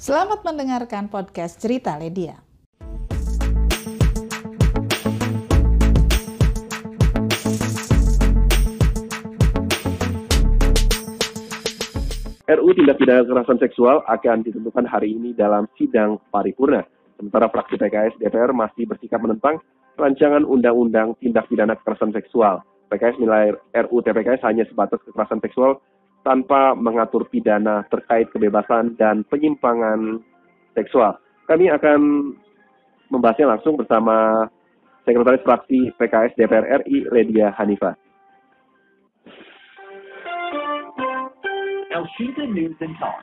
Selamat mendengarkan podcast Cerita Ledia. RU tindak pidana kekerasan seksual akan ditentukan hari ini dalam sidang paripurna. Sementara fraksi PKS DPR masih bersikap menentang rancangan undang-undang tindak pidana kekerasan seksual. PKS nilai RU TPKS hanya sebatas kekerasan seksual tanpa mengatur pidana terkait kebebasan dan penyimpangan seksual. Kami akan membahasnya langsung bersama Sekretaris Fraksi PKS DPR RI, Ledia Hanifa. Elshita News and Talk.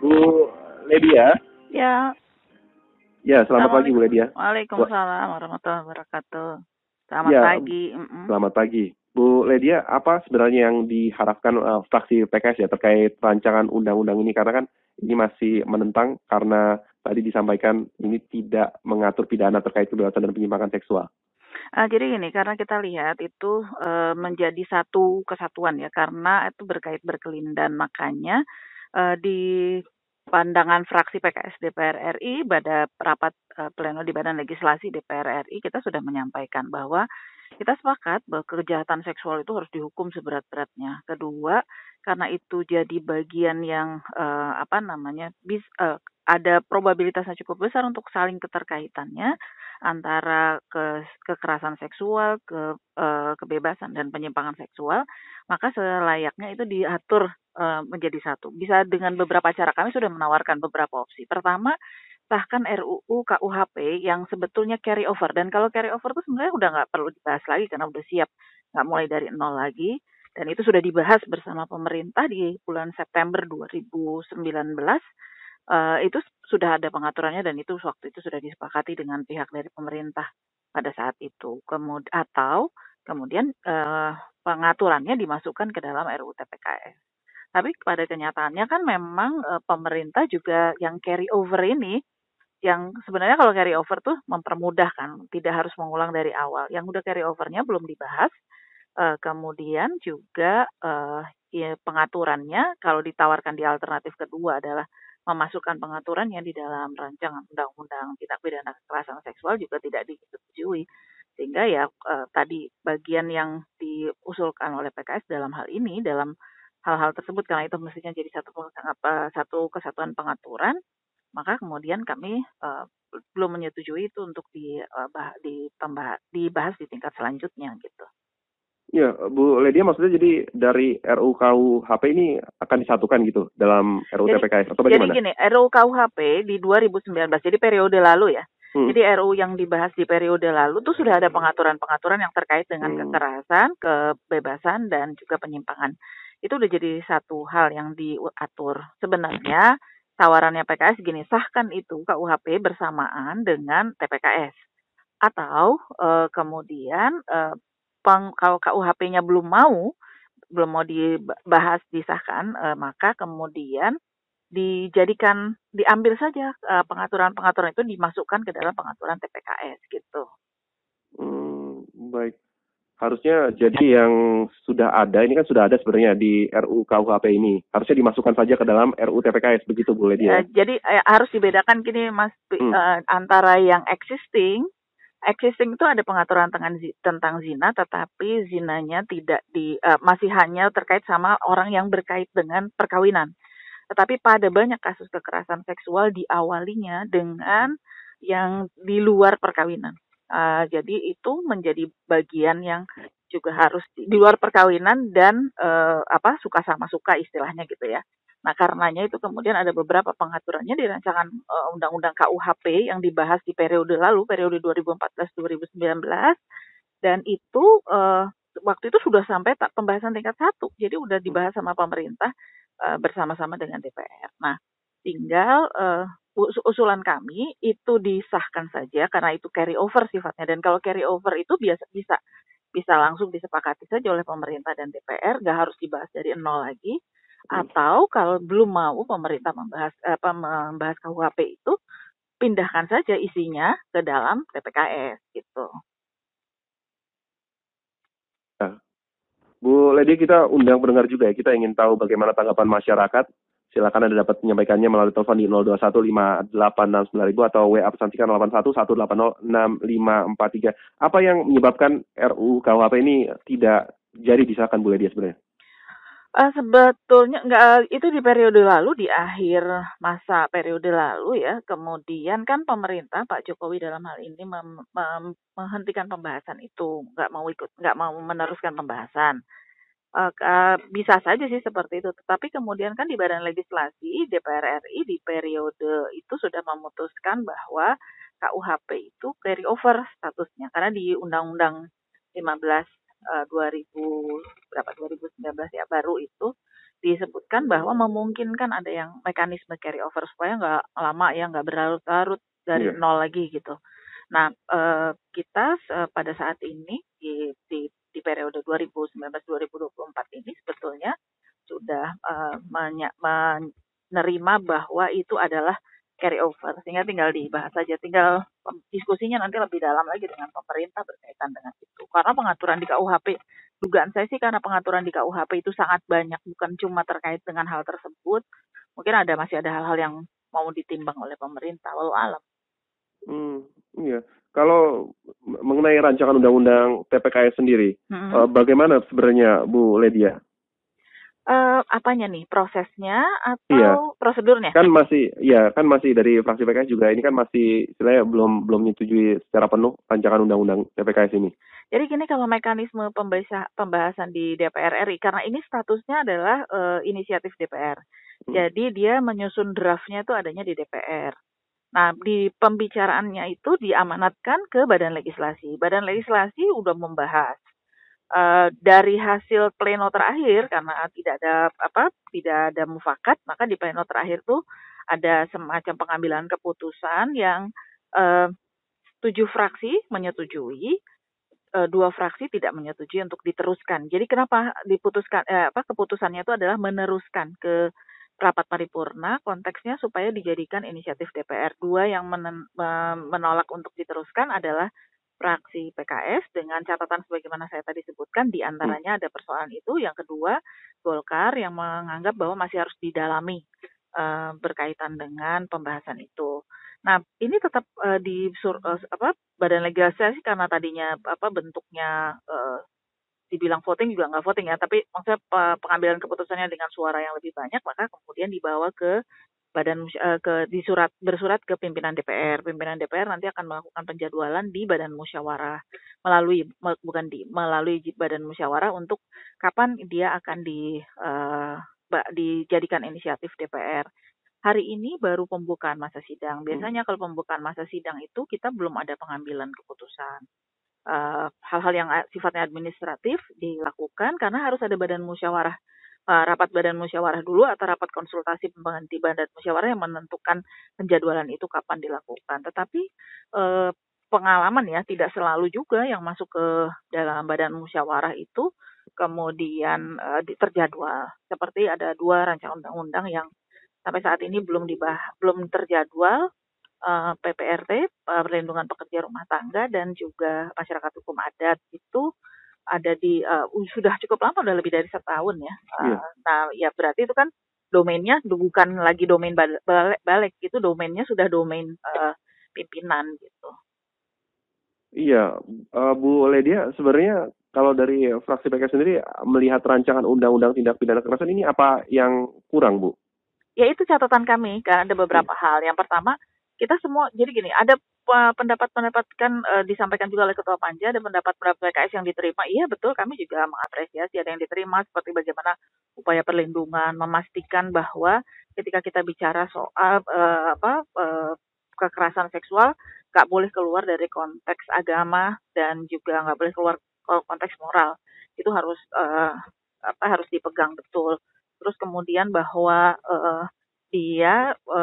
Bu Ledia, Ya, ya selamat pagi Bu Ledia. Waalaikumsalam warahmatullahi wabarakatuh. Selamat Ya, pagi. mm-mm. Selamat pagi. Bu Ledia, apa sebenarnya yang diharapkan eh, fraksi PKS ya terkait rancangan undang-undang ini? Karena kan ini masih menentang karena tadi disampaikan ini tidak mengatur pidana terkait kebebasan dan penyimpangan seksual. Ah, jadi gini, karena kita lihat itu eh, menjadi satu kesatuan ya, karena itu berkait berkelindan. Makanya eh, di pandangan fraksi PKS DPR RI pada rapat eh, pleno di Badan Legislasi DPR RI kita sudah menyampaikan bahwa kita sepakat bahwa kejahatan seksual itu harus dihukum seberat-beratnya. Kedua, karena itu jadi bagian yang eh, apa namanya bis, eh, ada probabilitasnya cukup besar untuk saling keterkaitannya antara ke, kekerasan seksual, ke eh, kebebasan dan penyimpangan seksual, maka selayaknya itu diatur eh, menjadi satu. Bisa dengan beberapa cara. Kami sudah menawarkan beberapa opsi. Pertama, sahkan RUU KUHP yang sebetulnya carry over. Dan kalau carry over itu sebenarnya udah nggak perlu dibahas lagi karena udah siap, nggak mulai dari nol lagi. Dan itu sudah dibahas bersama pemerintah di bulan September 2019. Eh, itu sudah ada pengaturannya dan itu waktu itu sudah disepakati dengan pihak dari pemerintah pada saat itu. Kemudian atau kemudian eh, pengaturannya dimasukkan ke dalam RUU TPKS. Tapi pada kenyataannya kan memang eh, pemerintah juga yang carry over ini yang sebenarnya kalau carry over tuh mempermudah kan, tidak harus mengulang dari awal. Yang udah carry overnya belum dibahas. Eh, kemudian juga eh, ya, pengaturannya kalau ditawarkan di alternatif kedua adalah memasukkan pengaturan yang di dalam rancangan undang-undang tindak pidana kekerasan seksual juga tidak disetujui. Sehingga ya eh, tadi bagian yang diusulkan oleh PKS dalam hal ini dalam hal-hal tersebut karena itu mestinya jadi satu satu kesatuan pengaturan maka kemudian kami eh, belum menyetujui itu untuk di, eh, bah- ditambah dibahas di tingkat selanjutnya gitu. Ya, Bu Ledia maksudnya jadi dari RUU KUHP ini akan disatukan gitu dalam RUU Jadi- TPKS atau Jadi bagaimana? gini, RUU KUHP di 2019, jadi periode lalu ya. Hmm. Jadi RUU yang dibahas di periode lalu tuh sudah ada pengaturan-pengaturan yang terkait dengan Hmm. kekerasan, kebebasan dan juga penyimpangan. Itu udah jadi satu hal yang diatur. Sebenarnya tawarannya PKS gini, sahkan itu KUHP bersamaan dengan TPKS. Atau eh, kemudian eh, peng- kalau KUHP-nya belum mau belum mau dibahas disahkan, eh, maka kemudian dijadikan diambil saja pengaturan-pengaturan itu dimasukkan ke dalam pengaturan TPKS gitu. Hmm, baik. Harusnya jadi yang sudah ada ini kan sudah ada sebenarnya di RUU KUHP ini. Harusnya dimasukkan saja ke dalam RUU TPKS begitu Bu Ledia. Eh, jadi eh, harus dibedakan gini Mas Hmm. eh, antara yang existing existing itu ada pengaturan tentang tentang zina tetapi zinanya tidak di eh, masih hanya terkait sama orang yang berkait dengan perkawinan. Tetapi pada banyak kasus kekerasan seksual diawalinya dengan yang di luar perkawinan. Eh, jadi itu menjadi bagian yang juga harus di, di luar perkawinan dan eh, apa suka sama suka istilahnya gitu ya. Nah, karenanya itu kemudian ada beberapa pengaturannya di rancangan eh, Undang-Undang KUHP yang dibahas di periode lalu, periode 2014-2019, dan itu eh, waktu itu sudah sampai tak pembahasan tingkat satu, jadi udah dibahas sama pemerintah eh, bersama-sama dengan DPR. Nah, tinggal us- usulan kami itu disahkan saja karena itu carry over sifatnya, dan kalau carry over itu biasa bisa bisa langsung disepakati saja oleh pemerintah dan DPR, nggak harus dibahas dari nol lagi atau kalau belum mau pemerintah membahas apa membahas KUHP itu pindahkan saja isinya ke dalam PPKS gitu. Bu Lady kita undang pendengar juga ya. Kita ingin tahu bagaimana tanggapan masyarakat silakan Anda dapat menyampaikannya melalui telepon di 0215869000 atau WA pesan singkat 8118065543. Apa yang menyebabkan RUU KUHP ini tidak jadi disahkan Bu Ledia sebenarnya? Uh, sebetulnya enggak itu di periode lalu di akhir masa periode lalu ya. Kemudian kan pemerintah Pak Jokowi dalam hal ini mem, mem, menghentikan pembahasan itu, nggak mau ikut, nggak mau meneruskan pembahasan. Uh, uh, bisa saja sih seperti itu. Tetapi kemudian kan di Badan Legislasi DPR RI di periode itu sudah memutuskan bahwa KUHP itu carry over statusnya karena di Undang-Undang 15 uh, 2000 berapa 2019 ya baru itu disebutkan bahwa memungkinkan ada yang mekanisme carry over supaya nggak lama ya nggak berlarut-larut dari yeah. nol lagi gitu. Nah uh, kita uh, pada saat ini di, di di periode 2019-2024 ini sebetulnya sudah uh, menerima bahwa itu adalah carry over sehingga tinggal dibahas saja tinggal diskusinya nanti lebih dalam lagi dengan pemerintah berkaitan dengan itu. Karena pengaturan di KUHP dugaan saya sih karena pengaturan di KUHP itu sangat banyak bukan cuma terkait dengan hal tersebut. Mungkin ada masih ada hal-hal yang mau ditimbang oleh pemerintah walau alam. Hmm iya kalau mengenai rancangan undang-undang TPKS sendiri hmm. bagaimana sebenarnya Bu Ledia uh, apanya nih prosesnya atau iya. prosedurnya? Kan masih ya kan masih dari fraksi PKS juga ini kan masih istilahnya belum belum menyetujui secara penuh rancangan undang-undang TPKS ini. Jadi gini kalau mekanisme pembahasan di DPR RI karena ini statusnya adalah uh, inisiatif DPR. Hmm. Jadi dia menyusun draftnya itu adanya di DPR. Nah, di pembicaraannya itu diamanatkan ke Badan Legislasi. Badan Legislasi udah membahas uh, dari hasil pleno terakhir karena tidak ada apa tidak ada mufakat maka di pleno terakhir tuh ada semacam pengambilan keputusan yang uh, tujuh fraksi menyetujui uh, dua fraksi tidak menyetujui untuk diteruskan jadi kenapa diputuskan eh, apa keputusannya itu adalah meneruskan ke rapat paripurna konteksnya supaya dijadikan inisiatif DPR dua yang men menolak untuk diteruskan adalah fraksi PKS dengan catatan sebagaimana saya tadi sebutkan di antaranya ada persoalan itu. Yang kedua, Golkar yang menganggap bahwa masih harus didalami uh, berkaitan dengan pembahasan itu. Nah, ini tetap uh, di sur, uh, apa Badan Legislasi karena tadinya apa bentuknya uh, dibilang voting juga nggak voting ya, tapi maksudnya pengambilan keputusannya dengan suara yang lebih banyak, maka kemudian dibawa ke badan uh, ke di surat bersurat ke pimpinan DPR. Pimpinan DPR nanti akan melakukan penjadwalan di badan musyawarah melalui bukan di melalui badan musyawarah untuk kapan dia akan di uh, dijadikan inisiatif DPR. Hari ini baru pembukaan masa sidang. Hmm. Biasanya kalau pembukaan masa sidang itu kita belum ada pengambilan keputusan. Eh, hal-hal uh, yang sifatnya administratif dilakukan karena harus ada badan musyawarah uh, rapat badan musyawarah dulu atau rapat konsultasi pengganti badan musyawarah yang menentukan penjadwalan itu kapan dilakukan. Tetapi uh, pengalaman ya tidak selalu juga yang masuk ke dalam badan musyawarah itu kemudian uh, terjadwal. Seperti ada dua rancangan undang-undang yang sampai saat ini belum dibah belum terjadwal uh, PPRT perlindungan pekerja rumah tangga dan juga masyarakat hukum adat itu ada di uh, sudah cukup lama udah lebih dari setahun ya. Uh, yeah. Nah ya berarti itu kan domainnya bukan lagi domain balik, balik itu domainnya sudah domain uh, pimpinan gitu. Iya, uh, Bu Ledia sebenarnya kalau dari fraksi PKS sendiri melihat rancangan undang-undang tindak pidana kekerasan ini apa yang kurang, Bu? Ya itu catatan kami, kan ada beberapa hmm. hal. Yang pertama, kita semua jadi gini, ada pendapat-pendapat kan e, disampaikan juga oleh Ketua Panja ada pendapat-pendapat PKS yang diterima. Iya betul, kami juga mengapresiasi ada yang diterima seperti bagaimana upaya perlindungan, memastikan bahwa ketika kita bicara soal e, apa e, kekerasan seksual nggak boleh keluar dari konteks agama dan juga nggak boleh keluar konteks moral. Itu harus e, apa harus dipegang betul. Terus kemudian bahwa e, dia e,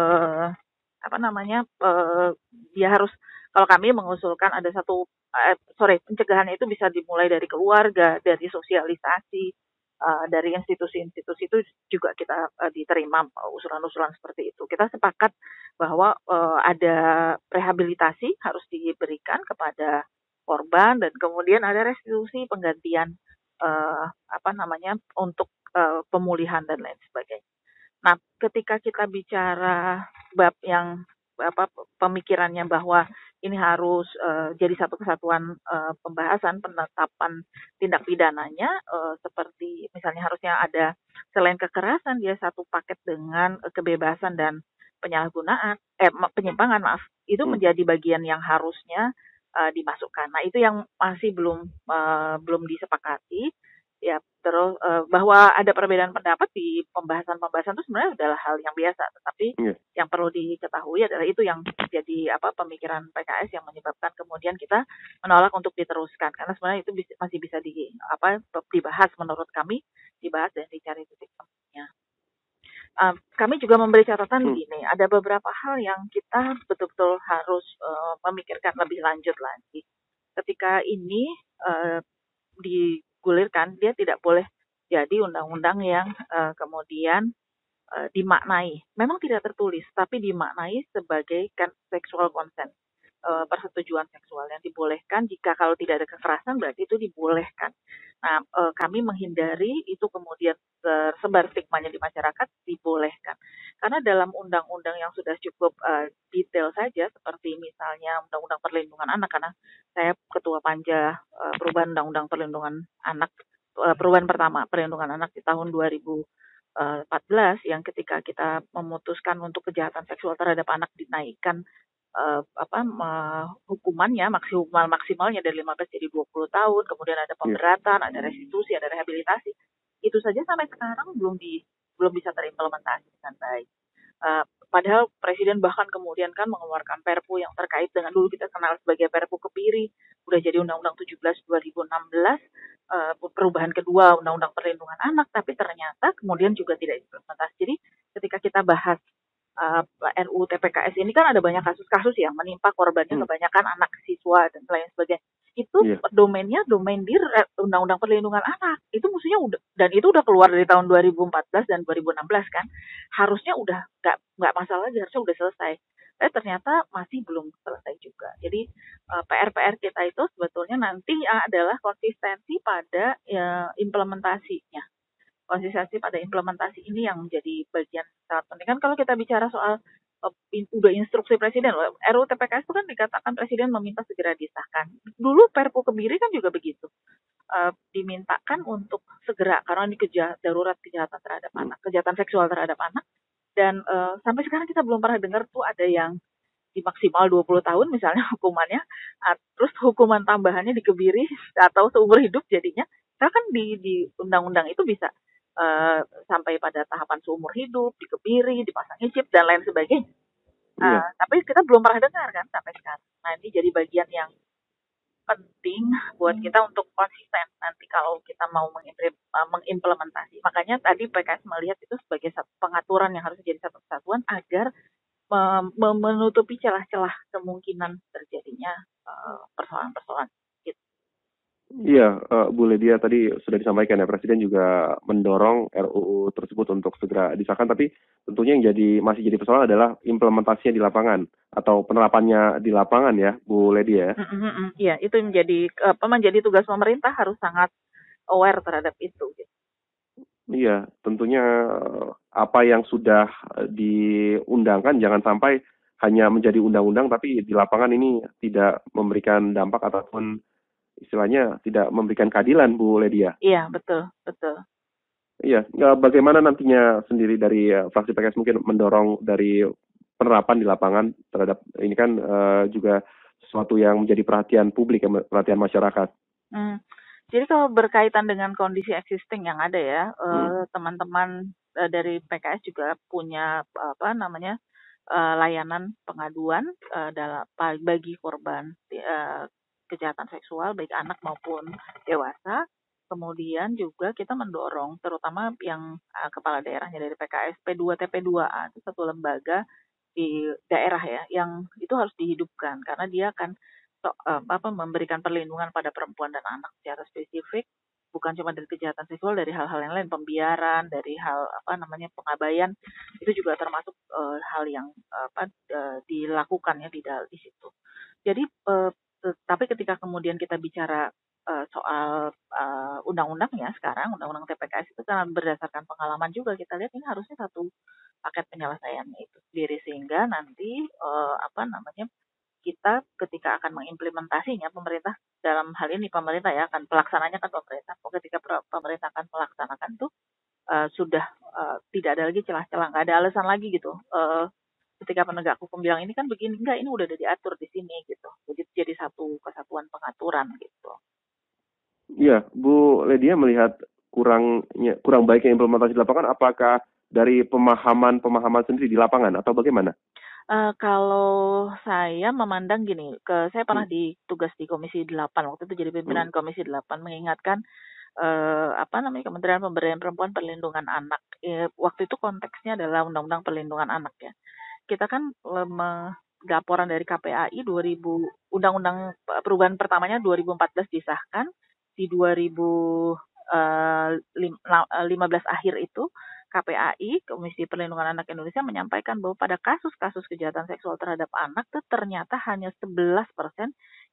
apa namanya uh, dia harus kalau kami mengusulkan ada satu uh, sorry pencegahan itu bisa dimulai dari keluarga dari sosialisasi uh, dari institusi-institusi itu juga kita uh, diterima usulan-usulan seperti itu. Kita sepakat bahwa uh, ada rehabilitasi harus diberikan kepada korban dan kemudian ada restitusi penggantian uh, apa namanya untuk uh, pemulihan dan lain sebagainya Nah, ketika kita bicara bab yang apa pemikirannya bahwa ini harus uh, jadi satu kesatuan uh, pembahasan penetapan tindak pidananya uh, seperti misalnya harusnya ada selain kekerasan dia satu paket dengan kebebasan dan penyalahgunaan eh penyimpangan maaf itu hmm. menjadi bagian yang harusnya uh, dimasukkan. Nah, itu yang masih belum uh, belum disepakati ya terus uh, bahwa ada perbedaan pendapat di pembahasan-pembahasan itu sebenarnya adalah hal yang biasa tetapi yeah. yang perlu diketahui adalah itu yang jadi apa pemikiran PKS yang menyebabkan kemudian kita menolak untuk diteruskan karena sebenarnya itu bisa, masih bisa di apa dibahas menurut kami dibahas dan dicari titik temunya. Uh, kami juga memberi catatan hmm. begini, ada beberapa hal yang kita betul-betul harus uh, memikirkan lebih lanjut lagi. Ketika ini uh, di gulirkan dia tidak boleh jadi undang-undang yang uh, kemudian uh, dimaknai. Memang tidak tertulis, tapi dimaknai sebagai kan seksual consent, uh, persetujuan seksual yang dibolehkan jika kalau tidak ada kekerasan berarti itu dibolehkan. Nah, uh, kami menghindari itu kemudian tersebar stigmanya di masyarakat dibolehkan. Karena dalam undang-undang yang sudah cukup uh, detail saja seperti misalnya undang-undang perlindungan anak karena saya ketua panja uh, perubahan undang-undang perlindungan anak uh, perubahan pertama perlindungan anak di tahun 2014 yang ketika kita memutuskan untuk kejahatan seksual terhadap anak dinaikkan uh, apa uh, hukumannya maksimal maksimalnya dari 15 jadi 20 tahun kemudian ada iya. pemberatan ada restitusi ada rehabilitasi itu saja sampai sekarang belum di belum bisa terimplementasi dengan baik Uh, padahal presiden bahkan kemudian kan mengeluarkan perpu yang terkait dengan dulu kita kenal sebagai perpu kebiri, udah jadi undang-undang 17 2016, uh, perubahan kedua undang-undang perlindungan anak, tapi ternyata kemudian juga tidak implementasi. Jadi ketika kita bahas uh, eh, RUU TPKS ini kan ada banyak kasus-kasus yang menimpa korbannya hmm. kebanyakan anak siswa dan lain sebagainya itu yeah. domainnya domain di Undang-Undang Perlindungan Anak. Itu musuhnya udah dan itu udah keluar dari tahun 2014 dan 2016 kan. Harusnya udah nggak nggak masalah lagi, harusnya udah selesai. Tapi ternyata masih belum selesai juga. Jadi uh, PR-PR kita itu sebetulnya nanti adalah konsistensi pada uh, implementasinya. Konsistensi pada implementasi ini yang menjadi bagian sangat penting. Kan kalau kita bicara soal udah instruksi presiden loh. RUU TPKS itu kan dikatakan presiden meminta segera disahkan. Dulu Perpu Kebiri kan juga begitu. Uh, dimintakan untuk segera karena ini kejahatan darurat kejahatan terhadap anak, kejahatan seksual terhadap anak. Dan uh, sampai sekarang kita belum pernah dengar tuh ada yang di maksimal 20 tahun misalnya hukumannya, terus hukuman tambahannya dikebiri atau seumur hidup jadinya. Karena kan di di undang-undang itu bisa uh, sampai pada tahapan seumur hidup, dikebiri, dipasang chip dan lain sebagainya. Uh, iya. Tapi kita belum pernah dengar kan sampai sekarang. Nah ini jadi bagian yang penting buat kita untuk konsisten nanti kalau kita mau eh, mengimplementasi. Makanya tadi PKS melihat itu sebagai satu pengaturan yang harus jadi satu kesatuan agar menutupi celah-celah kemungkinan terjadinya persoalan-persoalan Iya, uh, Bu Ledia tadi sudah disampaikan ya Presiden juga mendorong RUU tersebut untuk segera disahkan, tapi tentunya yang jadi masih jadi persoalan adalah implementasinya di lapangan atau penerapannya di lapangan ya, Bu Ledia. Mm -hmm, iya, itu menjadi apa menjadi tugas pemerintah harus sangat aware terhadap itu. Gitu. Iya, tentunya apa yang sudah diundangkan jangan sampai hanya menjadi undang-undang, tapi di lapangan ini tidak memberikan dampak ataupun istilahnya tidak memberikan keadilan Bu Ledia. Iya betul betul. Iya, bagaimana nantinya sendiri dari uh, fraksi PKS mungkin mendorong dari penerapan di lapangan terhadap ini kan uh, juga sesuatu yang menjadi perhatian publik, perhatian masyarakat. Hmm. Jadi kalau berkaitan dengan kondisi existing yang ada ya, eh, hmm. teman-teman uh, dari PKS juga punya apa namanya uh, layanan pengaduan uh, dalam bagi korban uh, kejahatan seksual baik anak maupun dewasa. Kemudian juga kita mendorong terutama yang uh, kepala daerahnya dari PKS P2 TP2A itu satu lembaga di daerah ya yang itu harus dihidupkan. Karena dia akan uh, apa memberikan perlindungan pada perempuan dan anak secara spesifik bukan cuma dari kejahatan seksual dari hal-hal yang lain pembiaran dari hal apa namanya pengabaian. Itu juga termasuk uh, hal yang apa uh, dilakukan ya di di situ. Jadi uh, tapi ketika kemudian kita bicara uh, soal uh, undang-undangnya sekarang, undang-undang TPKS itu karena berdasarkan pengalaman juga kita lihat ini harusnya satu paket penyelesaiannya itu sendiri sehingga nanti uh, apa namanya kita ketika akan mengimplementasinya pemerintah dalam hal ini pemerintah ya akan pelaksananya kan pemerintah ketika pemerintah akan melaksanakan tuh uh, sudah uh, tidak ada lagi celah-celah nggak ada alasan lagi gitu uh, ketika penegak hukum bilang ini kan begini enggak ini udah ada diatur di sini gitu jadi jadi satu kesatuan pengaturan gitu Iya, Bu Ledia melihat kurangnya kurang baiknya implementasi di lapangan apakah dari pemahaman-pemahaman sendiri di lapangan atau bagaimana? Uh, kalau saya memandang gini, ke saya pernah hmm. ditugas di Komisi 8 waktu itu jadi pimpinan hmm. Komisi 8 mengingatkan uh, apa namanya Kementerian Pemberdayaan Perempuan Perlindungan Anak. E, waktu itu konteksnya adalah Undang-Undang Perlindungan Anak ya. Kita kan laporan dari KPAI 2000 Undang-Undang perubahan pertamanya 2014 disahkan di 2015 uh, akhir itu KPAI, Komisi Perlindungan Anak Indonesia menyampaikan bahwa pada kasus-kasus kejahatan seksual terhadap anak itu ternyata hanya 11%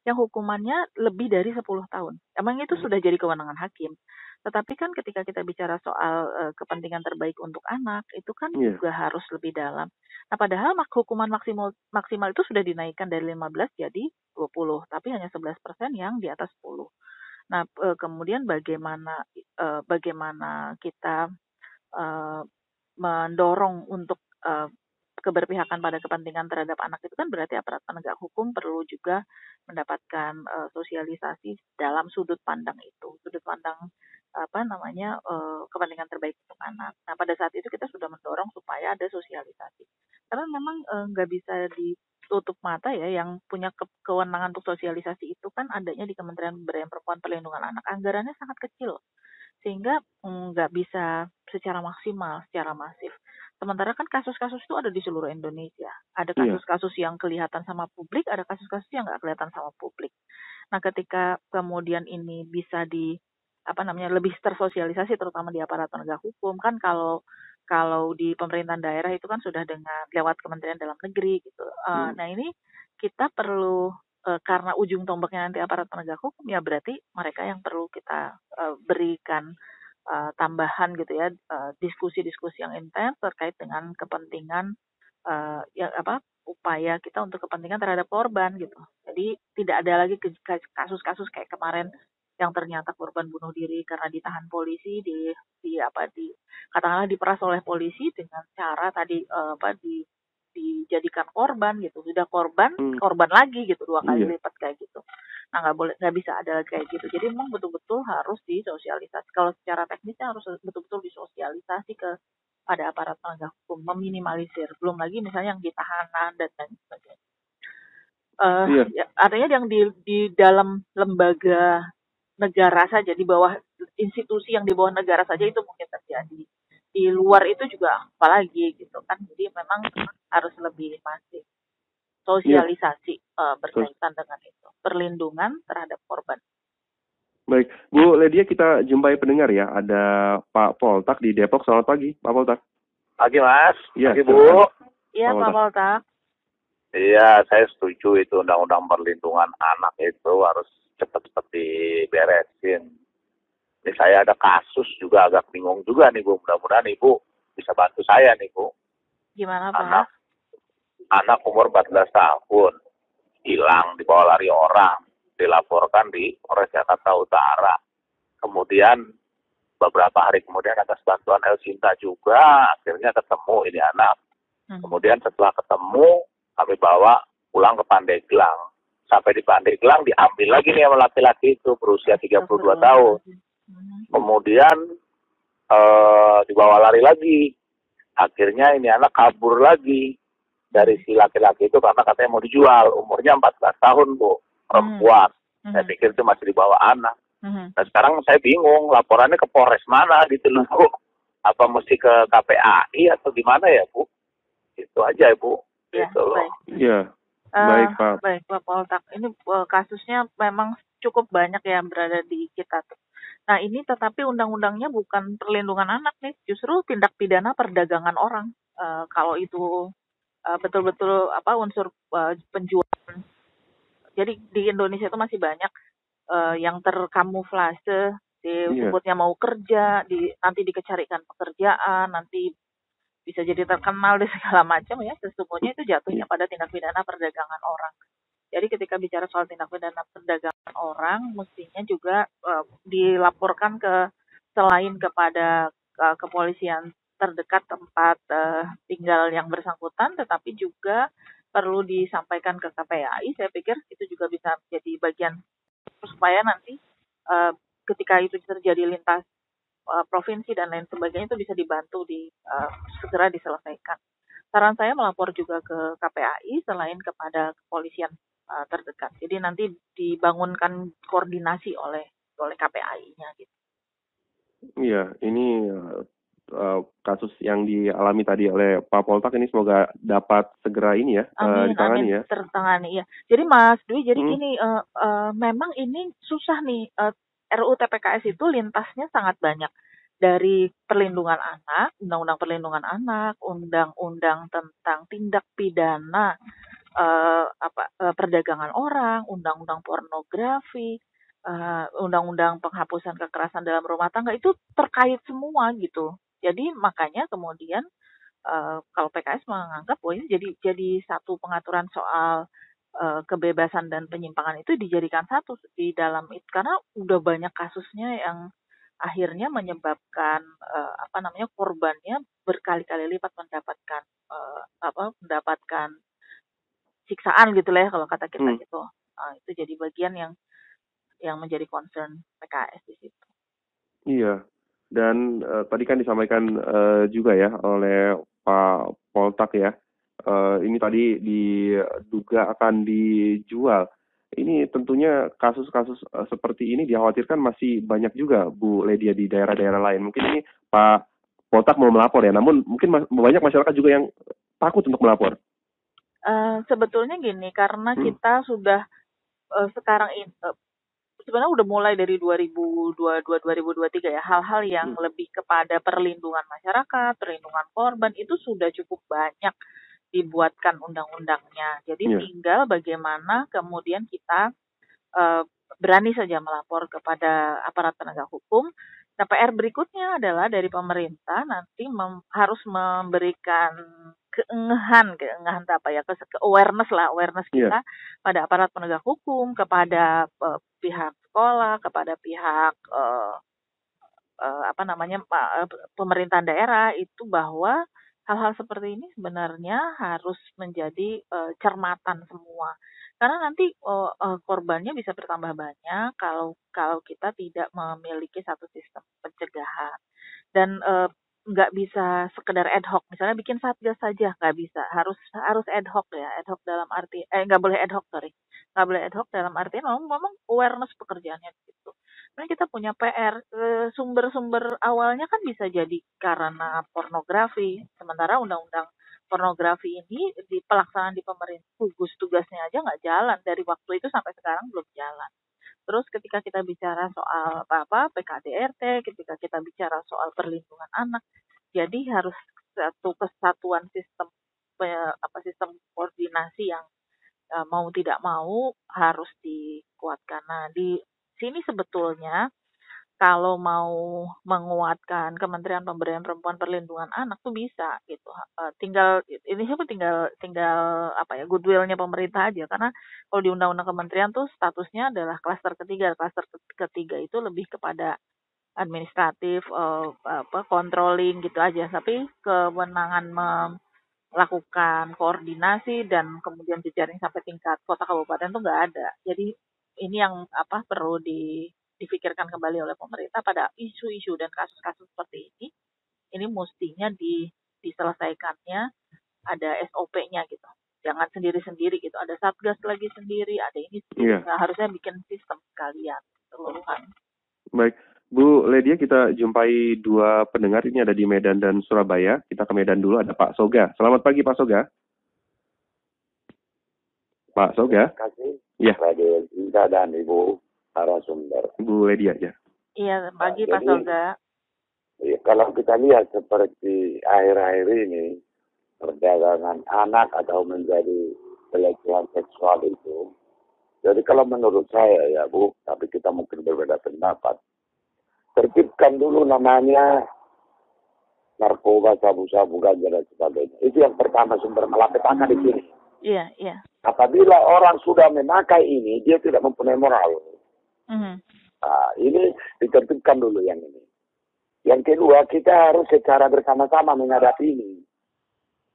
yang hukumannya lebih dari 10 tahun. Emang itu sudah jadi kewenangan hakim. Tetapi kan ketika kita bicara soal uh, kepentingan terbaik untuk anak, itu kan yeah. juga harus lebih dalam. Nah, padahal mak hukuman maksimal maksimal itu sudah dinaikkan dari 15 jadi 20, tapi hanya 11% yang di atas 10. Nah, uh, kemudian bagaimana uh, bagaimana kita uh, mendorong untuk uh, keberpihakan pada kepentingan terhadap anak itu kan berarti aparat penegak hukum perlu juga mendapatkan uh, sosialisasi dalam sudut pandang itu, sudut pandang apa namanya uh, kepentingan terbaik untuk anak. Nah pada saat itu kita sudah mendorong supaya ada sosialisasi, karena memang nggak uh, bisa ditutup mata ya yang punya ke kewenangan untuk sosialisasi itu kan adanya di Kementerian Pemberdayaan Perempuan Perlindungan Anak, anggarannya sangat kecil sehingga mm, nggak bisa secara maksimal, secara masif. Sementara kan kasus-kasus itu ada di seluruh Indonesia. Ada iya. kasus-kasus yang kelihatan sama publik, ada kasus-kasus yang nggak kelihatan sama publik. Nah, ketika kemudian ini bisa di apa namanya lebih tersosialisasi, terutama di aparat penegak hukum, kan kalau kalau di pemerintahan daerah itu kan sudah dengan lewat Kementerian Dalam Negeri gitu. Uh, hmm. Nah ini kita perlu uh, karena ujung tombaknya nanti aparat penegak hukum ya berarti mereka yang perlu kita uh, berikan uh, tambahan gitu ya diskusi-diskusi uh, yang intens terkait dengan kepentingan uh, ya apa upaya kita untuk kepentingan terhadap korban gitu. Jadi tidak ada lagi kasus-kasus kayak kemarin yang ternyata korban bunuh diri karena ditahan polisi di di apa di katakanlah diperas oleh polisi dengan cara tadi uh, apa di dijadikan korban gitu sudah korban hmm. korban lagi gitu dua kali iya. lipat kayak gitu nah nggak boleh nggak bisa ada kayak gitu jadi memang betul-betul harus disosialisasi kalau secara teknisnya harus betul-betul disosialisasi ke pada aparat penegak hukum meminimalisir belum lagi misalnya yang ditahanan dan lain sebagainya uh, iya. ya, artinya yang di di dalam lembaga negara saja di bawah institusi yang di bawah negara saja itu mungkin terjadi. Di luar itu juga apalagi gitu kan. Jadi memang harus lebih masif. Sosialisasi yeah. uh, berkaitan dengan itu. Perlindungan terhadap korban. Baik. Bu Ledia kita jumpai pendengar ya. Ada Pak Poltak di Depok. Selamat pagi Pak Poltak. Pagi Mas. Ya, pagi Bu. iya Pak Poltak Iya, saya setuju itu undang-undang perlindungan anak itu harus cepat-cepat diberesin ini saya ada kasus juga agak bingung juga nih Bu. Mudah-mudahan Ibu bisa bantu saya nih Bu. Gimana Pak? Anak, anak umur 14 tahun hilang dibawa lari orang dilaporkan di Polres Jakarta Utara. Kemudian beberapa hari kemudian atas bantuan El Sinta juga akhirnya ketemu ini anak. Hmm. Kemudian setelah ketemu kami bawa pulang ke Pandeglang. Sampai di Pandeglang diambil lagi nih sama laki-laki itu berusia 32 tahun. Kemudian uh, dibawa lari lagi. Akhirnya ini anak kabur lagi dari si laki-laki itu karena katanya mau dijual. Umurnya 14 tahun bu. Perempuan. Hmm. saya pikir itu masih dibawa anak. Hmm. nah sekarang saya bingung laporannya ke Polres mana gitu loh. Bu apa mesti ke KPAI atau gimana ya bu? Itu aja ya bu ya, gitu loh iya uh, baik pak baik pak Poltak ini uh, kasusnya memang cukup banyak yang berada di kita tuh Nah ini tetapi undang-undangnya bukan perlindungan anak nih, justru tindak pidana perdagangan orang. Uh, kalau itu uh, betul-betul apa unsur uh, penjualan. Jadi di Indonesia itu masih banyak uh, yang terkamuflase disebutnya iya. mau kerja, di nanti dikecarikan pekerjaan, nanti bisa jadi terkenal di segala macam ya sesungguhnya itu jatuhnya pada tindak pidana perdagangan orang. Jadi ketika bicara soal tindak pidana perdagangan orang, mestinya juga uh, dilaporkan ke selain kepada uh, kepolisian terdekat tempat uh, tinggal yang bersangkutan, tetapi juga perlu disampaikan ke KPAI. Saya pikir itu juga bisa jadi bagian supaya nanti uh, ketika itu terjadi lintas uh, provinsi dan lain sebagainya itu bisa dibantu di uh, segera diselesaikan. Saran saya melapor juga ke KPAI selain kepada kepolisian uh, terdekat. Jadi nanti dibangunkan koordinasi oleh oleh KPAI-nya gitu. Iya, ini uh, kasus yang dialami tadi oleh Pak Poltak ini semoga dapat segera ini ya amin, uh, ditangani amin, ya. Tertangani ya. Jadi Mas Dwi, jadi hmm. gini uh, uh, memang ini susah nih uh, RUU TPKS itu lintasnya sangat banyak dari perlindungan anak, undang-undang perlindungan anak, undang-undang tentang tindak pidana uh, apa uh, perdagangan orang, undang-undang pornografi, undang-undang uh, penghapusan kekerasan dalam rumah tangga itu terkait semua gitu. Jadi makanya kemudian uh, kalau PKS menganggap bahwa ini jadi jadi satu pengaturan soal uh, kebebasan dan penyimpangan itu dijadikan satu di dalam itu karena udah banyak kasusnya yang akhirnya menyebabkan uh, apa namanya korbannya berkali-kali lipat mendapatkan uh, apa mendapatkan siksaan gitu lah ya kalau kata kita hmm. gitu. Uh, itu jadi bagian yang yang menjadi concern PKS di situ. Iya, dan uh, tadi kan disampaikan uh, juga ya oleh Pak Poltak ya, uh, ini tadi diduga akan dijual. Ini tentunya kasus-kasus uh, seperti ini dikhawatirkan masih banyak juga Bu Ledia di daerah-daerah lain. Mungkin ini Pak Poltak mau melapor ya, namun mungkin ma banyak masyarakat juga yang takut untuk melapor. Uh, sebetulnya gini, karena hmm. kita sudah uh, sekarang ini uh, sebenarnya udah mulai dari 2022 2023 ya hal-hal yang hmm. lebih kepada perlindungan masyarakat, perlindungan korban itu sudah cukup banyak dibuatkan undang-undangnya. Jadi yeah. tinggal bagaimana kemudian kita uh, berani saja melapor kepada aparat penegak hukum. Nah, PR berikutnya adalah dari pemerintah nanti mem harus memberikan keengahan, keengahan apa ya, ke, ke awareness lah, awareness iya. kita yeah. pada aparat penegak hukum, kepada uh, pihak sekolah, kepada pihak uh, uh, apa namanya uh, pemerintahan daerah itu bahwa hal-hal seperti ini sebenarnya harus menjadi uh, cermatan semua. Karena nanti uh, uh, korbannya bisa bertambah banyak kalau kalau kita tidak memiliki satu sistem pencegahan. Dan uh, nggak bisa sekedar ad hoc misalnya bikin satgas saja nggak bisa. Harus harus ad hoc ya ad hoc dalam arti eh nggak boleh ad hoc sorry nggak boleh ad hoc dalam arti memang, memang awareness pekerjaannya gitu. Nah kita punya PR eh, sumber-sumber awalnya kan bisa jadi karena pornografi. Sementara undang-undang pornografi ini di pelaksanaan di pemerintah gugus tugasnya aja nggak jalan. Dari waktu itu sampai sekarang belum jalan. Terus ketika kita bicara soal apa-apa PKDRT, ketika kita bicara soal perlindungan anak, jadi harus satu kesatuan sistem apa sistem koordinasi yang e, mau tidak mau harus dikuatkan. Nah, di sini sebetulnya kalau mau menguatkan Kementerian Pemberdayaan Perempuan Perlindungan Anak tuh bisa gitu. Uh, tinggal ini siapa tinggal tinggal apa ya goodwillnya pemerintah aja karena kalau di undang-undang kementerian tuh statusnya adalah klaster ketiga. Klaster ketiga itu lebih kepada administratif uh, apa controlling gitu aja. Tapi kewenangan melakukan koordinasi dan kemudian jejaring sampai tingkat kota kabupaten tuh nggak ada. Jadi ini yang apa perlu di difikirkan kembali oleh pemerintah pada isu-isu dan kasus-kasus seperti ini, ini mestinya di, diselesaikannya ada SOP-nya gitu. Jangan sendiri-sendiri gitu. Ada satgas lagi sendiri, ada ini sendiri. Yeah. Nah, harusnya bikin sistem sekalian keseluruhan. Baik, Bu Ledia kita jumpai dua pendengar ini ada di Medan dan Surabaya. Kita ke Medan dulu ada Pak Soga. Selamat pagi Pak Soga. Pak Soga. Terima kasih. Ya. Radio dan Ibu narasumber. Bu Ledia ya. Iya, pagi nah, Pak Soga. Ya, kalau kita lihat seperti akhir-akhir ini, perdagangan anak atau menjadi pelecehan seksual itu Jadi kalau menurut saya ya Bu, tapi kita mungkin berbeda pendapat. Tertibkan dulu namanya narkoba, sabu-sabu, ganja dan sebagainya. Itu yang pertama sumber malapetaka di sini. Iya, iya. Apabila orang sudah memakai ini, dia tidak mempunyai moral. Mhm. Nah, ini ditertibkan dulu yang ini. Yang kedua, kita harus secara bersama-sama menghadapi ini.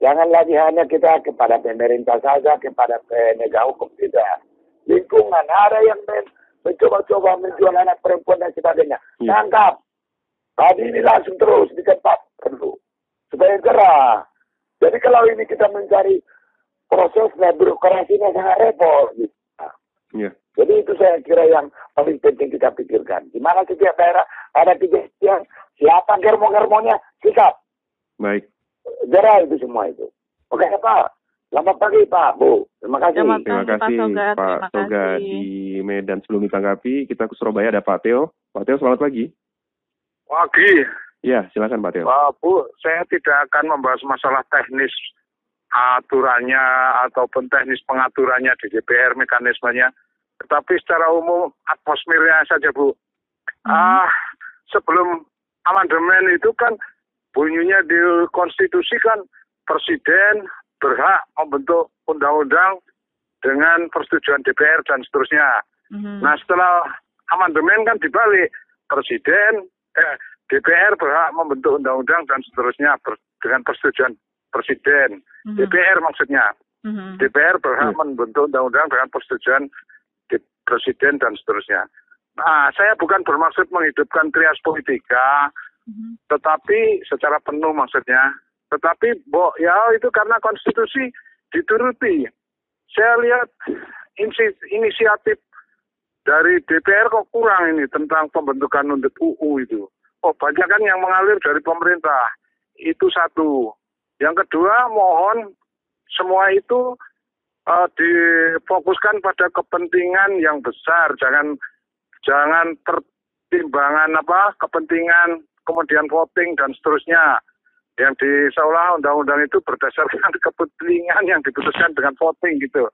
Jangan lagi hanya kita kepada pemerintah saja, kepada penegak hukum tidak. Lingkungan ada yang men- mencoba-coba menjual anak perempuan dan sebagainya. Ya. Tangkap. Tadi ini langsung terus di tempat perlu supaya gerah. Jadi kalau ini kita mencari prosesnya, birokrasinya sangat repot. Gitu. Iya. jadi itu saya kira yang paling penting kita pikirkan. Di mana setiap daerah ada kejadian, siapa germo-germonya, sikap. Baik. Jerah itu semua itu. Oke Pak, selamat pagi Pak, Bu. Terima kasih. Selamat Terima pagi, Pak kasih Soga. Pak Terima Soga kasih. di Medan. Sebelum ditanggapi, kita ke Surabaya ada Pak Teo. Pak Teo, selamat pagi. Pagi, Ya, silakan Pak Teo. Pak Bu, saya tidak akan membahas masalah teknis aturannya ataupun teknis pengaturannya di DPR mekanismenya, tetapi secara umum atmosfernya saja Bu. Ah, sebelum amandemen itu kan bunyinya di konstitusi kan presiden berhak membentuk undang-undang dengan persetujuan DPR dan seterusnya. Mhm. Nah setelah amandemen kan dibalik presiden eh, DPR berhak membentuk undang-undang dan seterusnya ber- dengan persetujuan presiden Mhm. DPR maksudnya Mhm. DPR berhak Hmm. membentuk undang-undang dengan persetujuan di- presiden dan seterusnya. Nah saya bukan bermaksud menghidupkan trias politika Mhm. tetapi secara penuh maksudnya tetapi bo ya itu karena konstitusi dituruti. Saya lihat inisiatif dari DPR kok kurang ini tentang pembentukan untuk UU itu. Oh banyak kan yang mengalir dari pemerintah. Itu satu. Yang kedua mohon semua itu eh, difokuskan pada kepentingan yang besar. Jangan jangan pertimbangan apa kepentingan kemudian voting dan seterusnya yang di seolah undang-undang itu berdasarkan kepentingan yang diputuskan dengan voting gitu.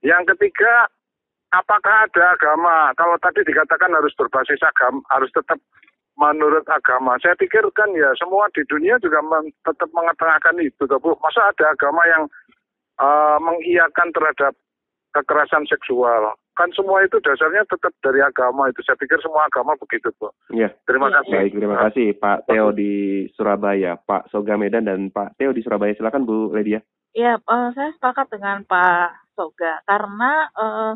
Yang ketiga, apakah ada agama? Kalau tadi dikatakan harus berbasis agama, harus tetap menurut agama. Saya pikir kan ya semua di dunia juga men- tetap mengetengahkan itu, toh, Bu. Masa ada agama yang eh, mengiyakan terhadap kekerasan seksual? Kan semua itu dasarnya tetap dari agama itu. Saya pikir semua agama begitu, Bu. Iya. Terima Iya, kasih. Baik, terima kasih Pak Teo di Surabaya, Pak Soga Medan dan Pak Teo di Surabaya. Silakan Bu Ledia. Ya, eh, saya sepakat dengan Pak Soga karena eh,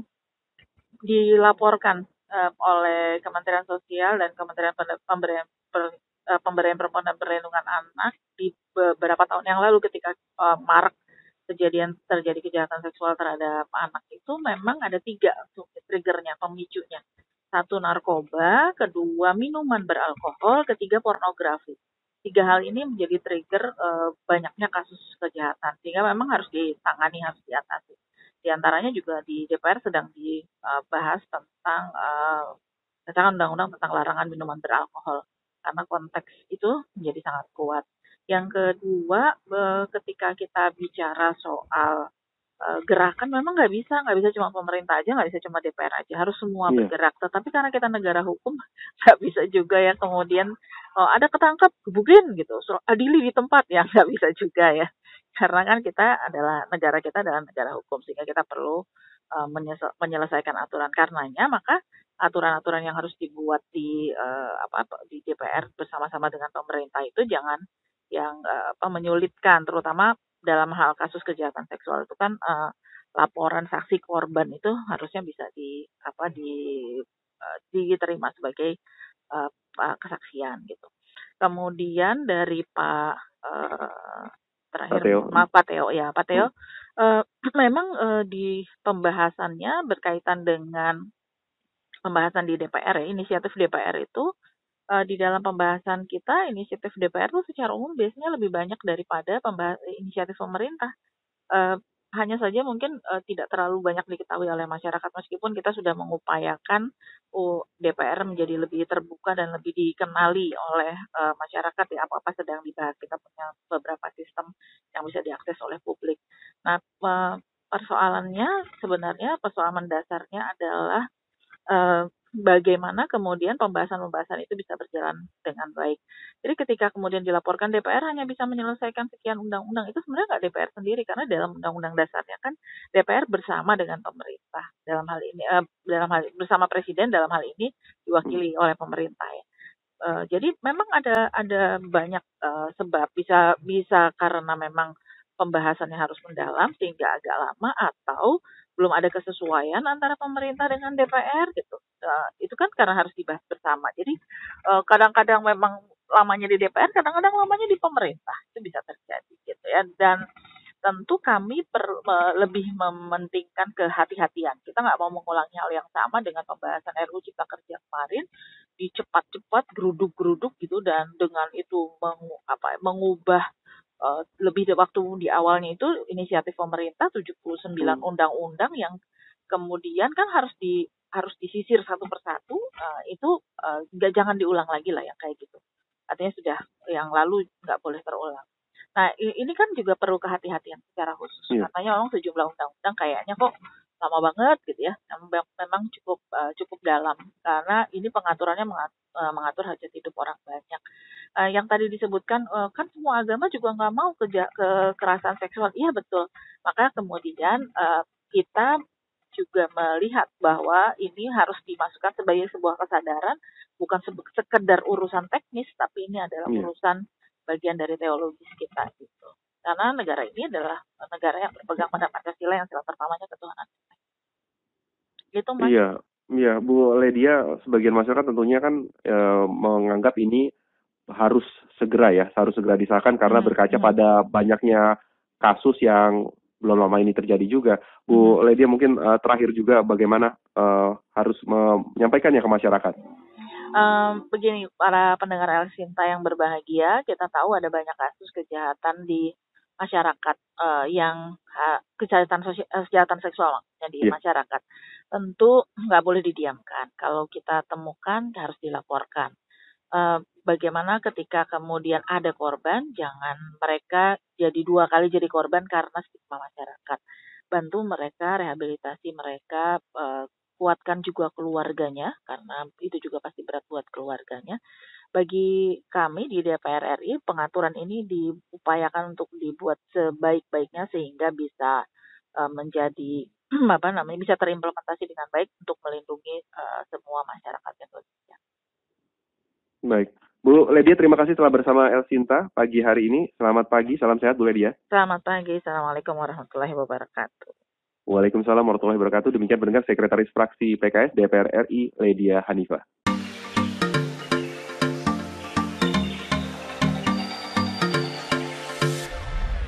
dilaporkan eh, oleh Kementerian Sosial dan Kementerian Pemberdayaan Per- eh, Pemberdayaan Perempuan dan Perlindungan Anak di beberapa tahun yang lalu ketika marak kejadian terjadi kejahatan seksual terhadap anak itu memang ada tiga triggernya, pemicunya. Satu narkoba, kedua minuman beralkohol, ketiga pornografi. Tiga hal ini menjadi trigger eh, banyaknya kasus kejahatan sehingga memang harus ditangani, harus diatasi. Di antaranya juga di DPR sedang dibahas tentang eh, tentang undang-undang tentang larangan minuman beralkohol karena konteks itu menjadi sangat kuat. Yang kedua, eh, ketika kita bicara soal eh, gerakan, memang nggak bisa, nggak bisa cuma pemerintah aja, nggak bisa cuma DPR aja, harus semua Iya. bergerak. Tetapi karena kita negara hukum, nggak bisa juga ya kemudian oh, ada ketangkap, gebukin gitu, adili di tempat ya nggak bisa juga ya. Karena kan kita adalah negara kita adalah negara hukum sehingga kita perlu menyesal- menyelesaikan aturan karenanya maka aturan-aturan yang harus dibuat di eh, apa di DPR bersama-sama dengan pemerintah itu jangan yang eh, apa menyulitkan terutama dalam hal kasus kejahatan seksual itu kan eh, laporan saksi korban itu harusnya bisa di apa di eh, diterima sebagai pa- kesaksian gitu. Kemudian dari Pak eh, terakhir Pak Teo. maaf Pak Teo ya Pak Teo eh, memang eh, di pembahasannya berkaitan dengan pembahasan di DPR ya inisiatif DPR itu eh, di dalam pembahasan kita inisiatif DPR itu secara umum biasanya lebih banyak daripada pembahas inisiatif pemerintah. Eh, hanya saja mungkin eh, tidak terlalu banyak diketahui oleh masyarakat meskipun kita sudah mengupayakan oh, DPR menjadi lebih terbuka dan lebih dikenali oleh eh, masyarakat ya apa-apa sedang dibahas. Kita punya beberapa sistem yang bisa diakses oleh publik. Nah, persoalannya sebenarnya persoalan mendasarnya adalah uh, bagaimana kemudian pembahasan-pembahasan itu bisa berjalan dengan baik. Jadi ketika kemudian dilaporkan DPR hanya bisa menyelesaikan sekian undang-undang itu sebenarnya nggak DPR sendiri karena dalam undang-undang dasarnya kan DPR bersama dengan pemerintah dalam hal ini uh, dalam hal bersama presiden dalam hal ini diwakili oleh pemerintah ya. Uh, jadi memang ada ada banyak uh, sebab bisa bisa karena memang pembahasannya harus mendalam sehingga agak lama atau belum ada kesesuaian antara pemerintah dengan DPR gitu. Uh, itu kan karena harus dibahas bersama. Jadi kadang kadang-kadang memang lamanya di DPR, kadang-kadang lamanya di pemerintah itu bisa terjadi gitu ya. Dan tentu kami per, me, lebih mementingkan kehati-hatian. Kita nggak mau mengulangi hal yang sama dengan pembahasan RUU Cipta Kerja kemarin dicepat-cepat geruduk-geruduk gitu dan dengan itu meng, apa, mengubah uh, lebih dari waktu di awalnya itu inisiatif pemerintah 79 hmm. undang-undang yang kemudian kan harus di harus disisir satu persatu uh, itu uh, jangan diulang lagi lah yang kayak gitu artinya sudah yang lalu nggak boleh terulang nah ini kan juga perlu kehati-hatian secara khusus yeah. katanya memang sejumlah undang-undang kayaknya kok lama banget gitu ya. Memang cukup uh, cukup dalam. Karena ini pengaturannya mengatur, uh, mengatur hajat hidup orang banyak. Uh, yang tadi disebutkan uh, kan semua agama juga nggak mau ke kekerasan seksual. Iya betul. Maka kemudian uh, kita juga melihat bahwa ini harus dimasukkan sebagai sebuah kesadaran. Bukan sekedar urusan teknis tapi ini adalah yeah. urusan bagian dari teologis kita gitu karena negara ini adalah negara yang berpegang pada Pancasila yang sila pertamanya ketuhanan. Gitu Mas. Iya, iya Bu Ledia sebagian masyarakat tentunya kan e, menganggap ini harus segera ya, harus segera disahkan karena hmm, berkaca hmm. pada banyaknya kasus yang belum lama ini terjadi juga. Bu hmm. Ledia mungkin uh, terakhir juga bagaimana uh, harus menyampaikannya ke masyarakat. Um, begini, para pendengar El Sinta yang berbahagia, kita tahu ada banyak kasus kejahatan di masyarakat uh, yang uh, kejahatan sosial, uh, kejahatan seksual yang di yeah. masyarakat. Tentu nggak boleh didiamkan. Kalau kita temukan harus dilaporkan. Uh, bagaimana ketika kemudian ada korban jangan mereka jadi dua kali jadi korban karena stigma masyarakat. Bantu mereka rehabilitasi mereka uh, kuatkan juga keluarganya karena itu juga pasti berat buat keluarganya bagi kami di DPR RI pengaturan ini diupayakan untuk dibuat sebaik-baiknya sehingga bisa uh, menjadi apa namanya bisa terimplementasi dengan baik untuk melindungi uh, semua masyarakat Indonesia. Baik. Bu Ledia, terima kasih telah bersama El Sinta pagi hari ini. Selamat pagi, salam sehat Bu Ledia. Selamat pagi, Assalamualaikum warahmatullahi wabarakatuh. Waalaikumsalam warahmatullahi wabarakatuh. Demikian pendengar Sekretaris Fraksi PKS DPR RI, Ledia Hanifah.